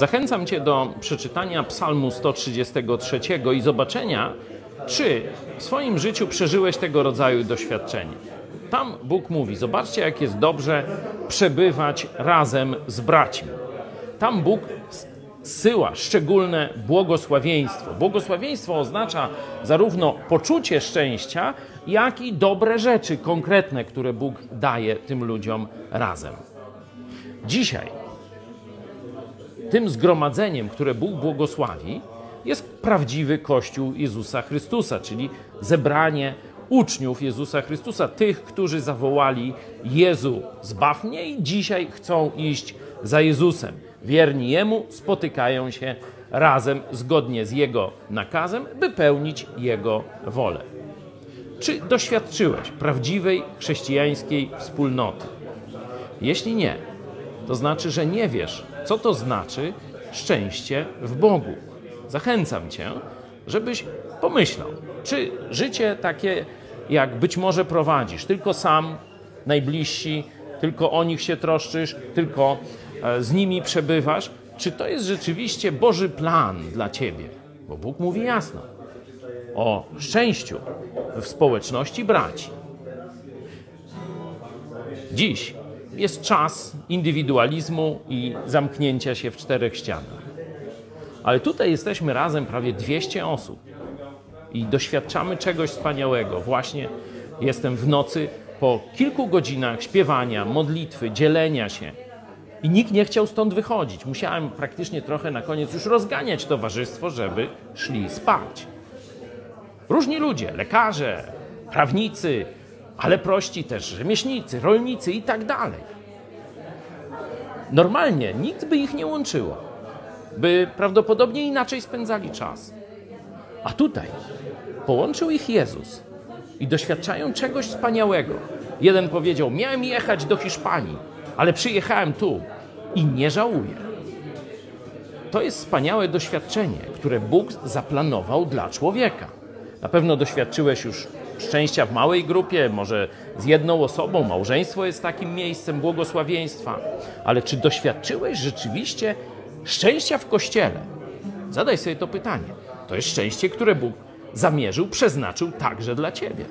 Zachęcam Cię do przeczytania Psalmu 133 i zobaczenia, czy w swoim życiu przeżyłeś tego rodzaju doświadczenie. Tam Bóg mówi: Zobaczcie, jak jest dobrze przebywać razem z braćmi. Tam Bóg zsyła szczególne błogosławieństwo. Błogosławieństwo oznacza zarówno poczucie szczęścia, jak i dobre rzeczy konkretne, które Bóg daje tym ludziom razem. Dzisiaj tym zgromadzeniem, które Bóg błogosławi, jest prawdziwy Kościół Jezusa Chrystusa, czyli zebranie uczniów Jezusa Chrystusa, tych, którzy zawołali Jezu, zbaw mnie i dzisiaj chcą iść za Jezusem. Wierni Jemu spotykają się razem zgodnie z Jego nakazem, by pełnić Jego wolę. Czy doświadczyłeś prawdziwej chrześcijańskiej wspólnoty? Jeśli nie, to znaczy, że nie wiesz, co to znaczy szczęście w Bogu. Zachęcam Cię, żebyś pomyślał, czy życie takie, jak być może prowadzisz, tylko sam, najbliżsi, tylko o nich się troszczysz, tylko e, z nimi przebywasz, czy to jest rzeczywiście Boży plan dla Ciebie? Bo Bóg mówi jasno o szczęściu w społeczności braci. Dziś jest czas indywidualizmu i zamknięcia się w czterech ścianach. Ale tutaj jesteśmy razem prawie 200 osób i doświadczamy czegoś wspaniałego. Właśnie jestem w nocy po kilku godzinach śpiewania, modlitwy, dzielenia się. I nikt nie chciał stąd wychodzić. Musiałem praktycznie trochę na koniec już rozganiać towarzystwo, żeby szli spać. Różni ludzie, lekarze, prawnicy, ale prości też rzemieślnicy, rolnicy i tak dalej. Normalnie nikt by ich nie łączyło, by prawdopodobnie inaczej spędzali czas. A tutaj połączył ich Jezus i doświadczają czegoś wspaniałego. Jeden powiedział: Miałem jechać do Hiszpanii, ale przyjechałem tu i nie żałuję. To jest wspaniałe doświadczenie, które Bóg zaplanował dla człowieka. Na pewno doświadczyłeś już szczęścia w małej grupie, może z jedną osobą. Małżeństwo jest takim miejscem błogosławieństwa. Ale czy doświadczyłeś rzeczywiście szczęścia w kościele? Zadaj sobie to pytanie. To jest szczęście, które Bóg zamierzył, przeznaczył także dla ciebie.